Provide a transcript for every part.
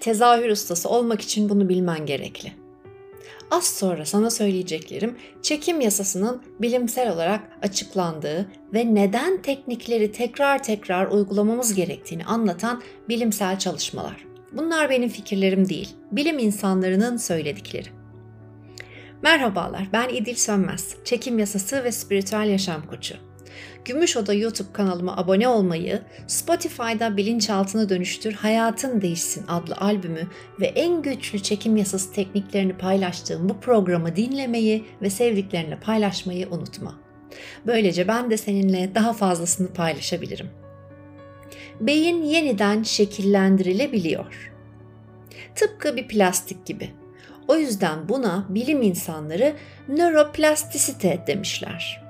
Tezahür ustası olmak için bunu bilmen gerekli. Az sonra sana söyleyeceklerim çekim yasasının bilimsel olarak açıklandığı ve neden teknikleri tekrar tekrar uygulamamız gerektiğini anlatan bilimsel çalışmalar. Bunlar benim fikirlerim değil, bilim insanlarının söyledikleri. Merhabalar, ben İdil Sönmez, çekim yasası ve spiritüel yaşam koçu. Gümüş Oda YouTube kanalıma abone olmayı, Spotify'da Bilinçaltına Dönüştür Hayatın Değişsin adlı albümü ve en güçlü çekim yasası tekniklerini paylaştığım bu programı dinlemeyi ve sevdiklerinle paylaşmayı unutma. Böylece ben de seninle daha fazlasını paylaşabilirim. Beyin yeniden şekillendirilebiliyor. Tıpkı bir plastik gibi. O yüzden buna bilim insanları nöroplastisite demişler.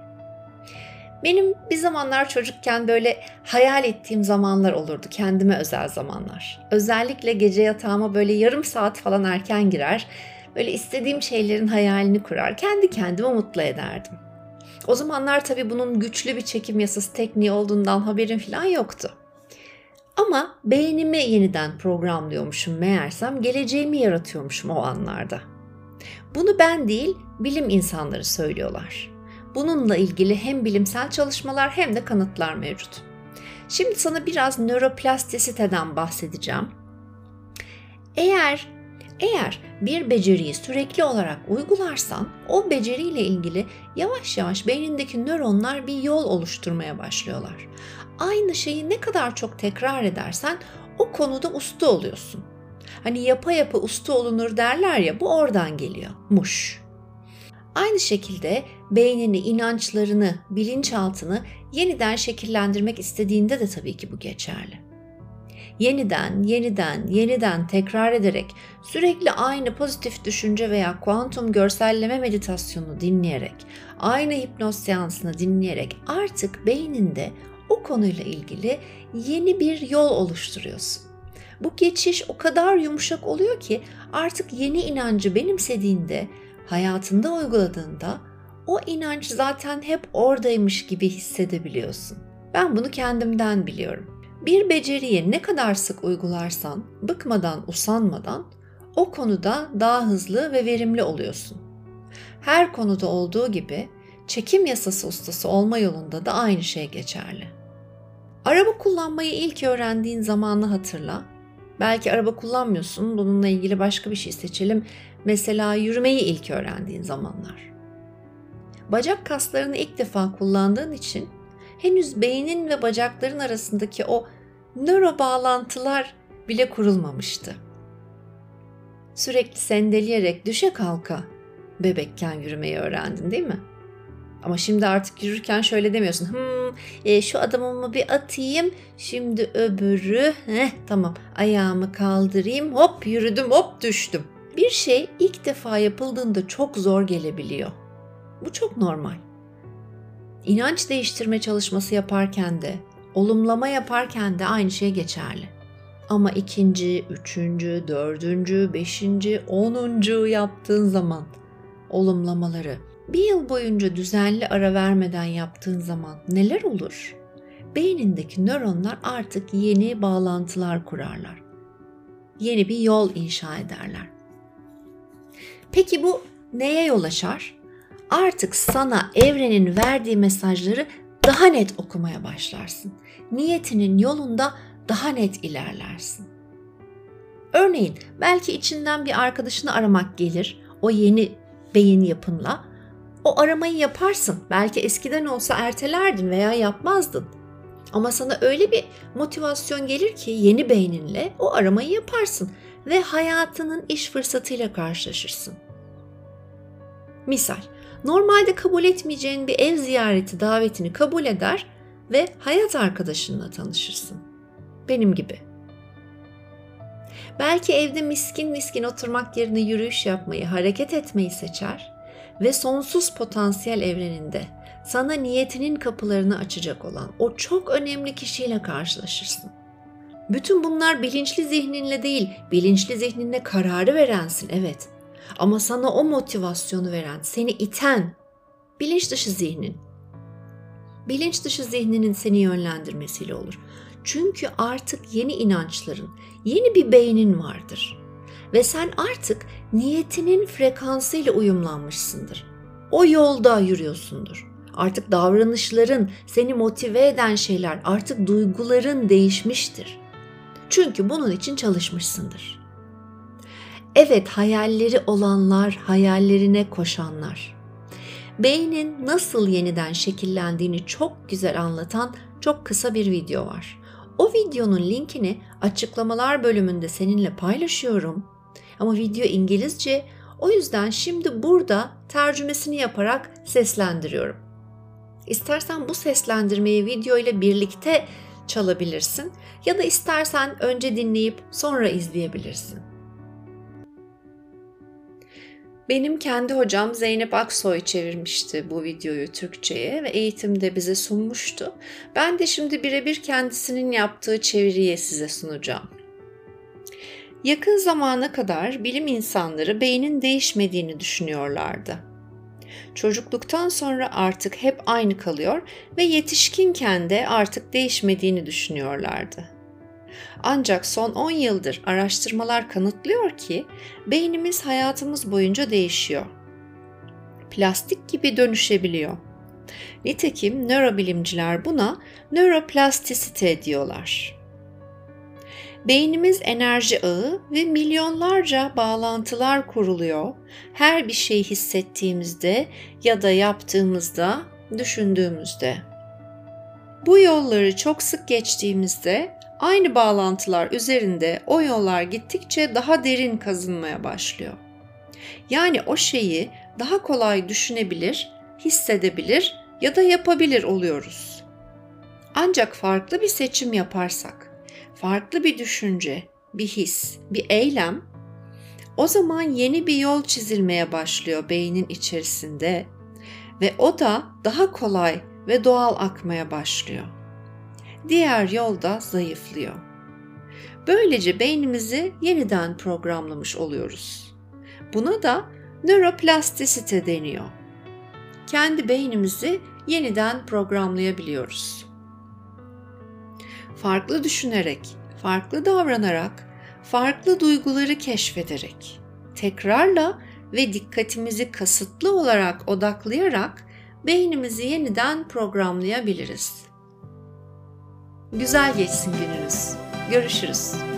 Benim bir zamanlar çocukken böyle hayal ettiğim zamanlar olurdu, kendime özel zamanlar. Özellikle gece yatağıma böyle yarım saat falan erken girer, böyle istediğim şeylerin hayalini kurar, kendi kendime mutlu ederdim. O zamanlar tabii bunun güçlü bir çekim yasası tekniği olduğundan haberim falan yoktu. Ama beynimi yeniden programlıyormuşum meğersem geleceğimi yaratıyormuşum o anlarda. Bunu ben değil bilim insanları söylüyorlar. Bununla ilgili hem bilimsel çalışmalar hem de kanıtlar mevcut. Şimdi sana biraz nöroplastisiteden bahsedeceğim. Eğer eğer bir beceriyi sürekli olarak uygularsan o beceriyle ilgili yavaş yavaş beynindeki nöronlar bir yol oluşturmaya başlıyorlar. Aynı şeyi ne kadar çok tekrar edersen o konuda usta oluyorsun. Hani yapa yapa usta olunur derler ya bu oradan geliyor. Muş. Aynı şekilde beynini, inançlarını, bilinçaltını yeniden şekillendirmek istediğinde de tabii ki bu geçerli. Yeniden, yeniden, yeniden tekrar ederek sürekli aynı pozitif düşünce veya kuantum görselleme meditasyonu dinleyerek, aynı hipnoz seansını dinleyerek artık beyninde o konuyla ilgili yeni bir yol oluşturuyorsun. Bu geçiş o kadar yumuşak oluyor ki artık yeni inancı benimsediğinde hayatında uyguladığında o inanç zaten hep oradaymış gibi hissedebiliyorsun. Ben bunu kendimden biliyorum. Bir beceriyi ne kadar sık uygularsan, bıkmadan, usanmadan o konuda daha hızlı ve verimli oluyorsun. Her konuda olduğu gibi çekim yasası ustası olma yolunda da aynı şey geçerli. Araba kullanmayı ilk öğrendiğin zamanı hatırla. Belki araba kullanmıyorsun, bununla ilgili başka bir şey seçelim Mesela yürümeyi ilk öğrendiğin zamanlar. Bacak kaslarını ilk defa kullandığın için henüz beynin ve bacakların arasındaki o nöro bağlantılar bile kurulmamıştı. Sürekli sendeleyerek düşe kalka bebekken yürümeyi öğrendin değil mi? Ama şimdi artık yürürken şöyle demiyorsun. Hmm, e, şu adımımı bir atayım. Şimdi öbürü. Heh, tamam ayağımı kaldırayım. Hop yürüdüm hop düştüm. Bir şey ilk defa yapıldığında çok zor gelebiliyor. Bu çok normal. İnanç değiştirme çalışması yaparken de, olumlama yaparken de aynı şey geçerli. Ama ikinci, üçüncü, dördüncü, beşinci, onuncu yaptığın zaman olumlamaları bir yıl boyunca düzenli ara vermeden yaptığın zaman neler olur? Beynindeki nöronlar artık yeni bağlantılar kurarlar. Yeni bir yol inşa ederler. Peki bu neye yol açar? Artık sana evrenin verdiği mesajları daha net okumaya başlarsın. Niyetinin yolunda daha net ilerlersin. Örneğin belki içinden bir arkadaşını aramak gelir o yeni beyin yapınla. O aramayı yaparsın. Belki eskiden olsa ertelerdin veya yapmazdın. Ama sana öyle bir motivasyon gelir ki yeni beyninle o aramayı yaparsın ve hayatının iş fırsatıyla karşılaşırsın. Misal, normalde kabul etmeyeceğin bir ev ziyareti davetini kabul eder ve hayat arkadaşınla tanışırsın. Benim gibi. Belki evde miskin miskin oturmak yerine yürüyüş yapmayı, hareket etmeyi seçer ve sonsuz potansiyel evreninde sana niyetinin kapılarını açacak olan o çok önemli kişiyle karşılaşırsın. Bütün bunlar bilinçli zihninle değil, bilinçli zihninle kararı verensin evet. Ama sana o motivasyonu veren, seni iten bilinç dışı zihnin. Bilinç dışı zihninin seni yönlendirmesiyle olur. Çünkü artık yeni inançların, yeni bir beynin vardır. Ve sen artık niyetinin frekansıyla uyumlanmışsındır. O yolda yürüyorsundur. Artık davranışların, seni motive eden şeyler, artık duyguların değişmiştir. Çünkü bunun için çalışmışsındır. Evet, hayalleri olanlar, hayallerine koşanlar. Beynin nasıl yeniden şekillendiğini çok güzel anlatan çok kısa bir video var. O videonun linkini açıklamalar bölümünde seninle paylaşıyorum. Ama video İngilizce, o yüzden şimdi burada tercümesini yaparak seslendiriyorum. İstersen bu seslendirmeyi video ile birlikte çalabilirsin ya da istersen önce dinleyip sonra izleyebilirsin. Benim kendi hocam Zeynep Aksoy çevirmişti bu videoyu Türkçe'ye ve eğitimde bize sunmuştu. Ben de şimdi birebir kendisinin yaptığı çeviriyi size sunacağım. Yakın zamana kadar bilim insanları beynin değişmediğini düşünüyorlardı. Çocukluktan sonra artık hep aynı kalıyor ve yetişkinken de artık değişmediğini düşünüyorlardı. Ancak son 10 yıldır araştırmalar kanıtlıyor ki beynimiz hayatımız boyunca değişiyor. Plastik gibi dönüşebiliyor. Nitekim nörobilimciler buna nöroplastisite diyorlar. Beynimiz enerji ağı ve milyonlarca bağlantılar kuruluyor. Her bir şeyi hissettiğimizde ya da yaptığımızda, düşündüğümüzde. Bu yolları çok sık geçtiğimizde aynı bağlantılar üzerinde o yollar gittikçe daha derin kazınmaya başlıyor. Yani o şeyi daha kolay düşünebilir, hissedebilir ya da yapabilir oluyoruz. Ancak farklı bir seçim yaparsak, farklı bir düşünce, bir his, bir eylem o zaman yeni bir yol çizilmeye başlıyor beynin içerisinde ve o da daha kolay ve doğal akmaya başlıyor diğer yolda zayıflıyor. Böylece beynimizi yeniden programlamış oluyoruz. Buna da nöroplastisite deniyor. Kendi beynimizi yeniden programlayabiliyoruz. Farklı düşünerek, farklı davranarak, farklı duyguları keşfederek, tekrarla ve dikkatimizi kasıtlı olarak odaklayarak beynimizi yeniden programlayabiliriz. Güzel geçsin gününüz. Görüşürüz.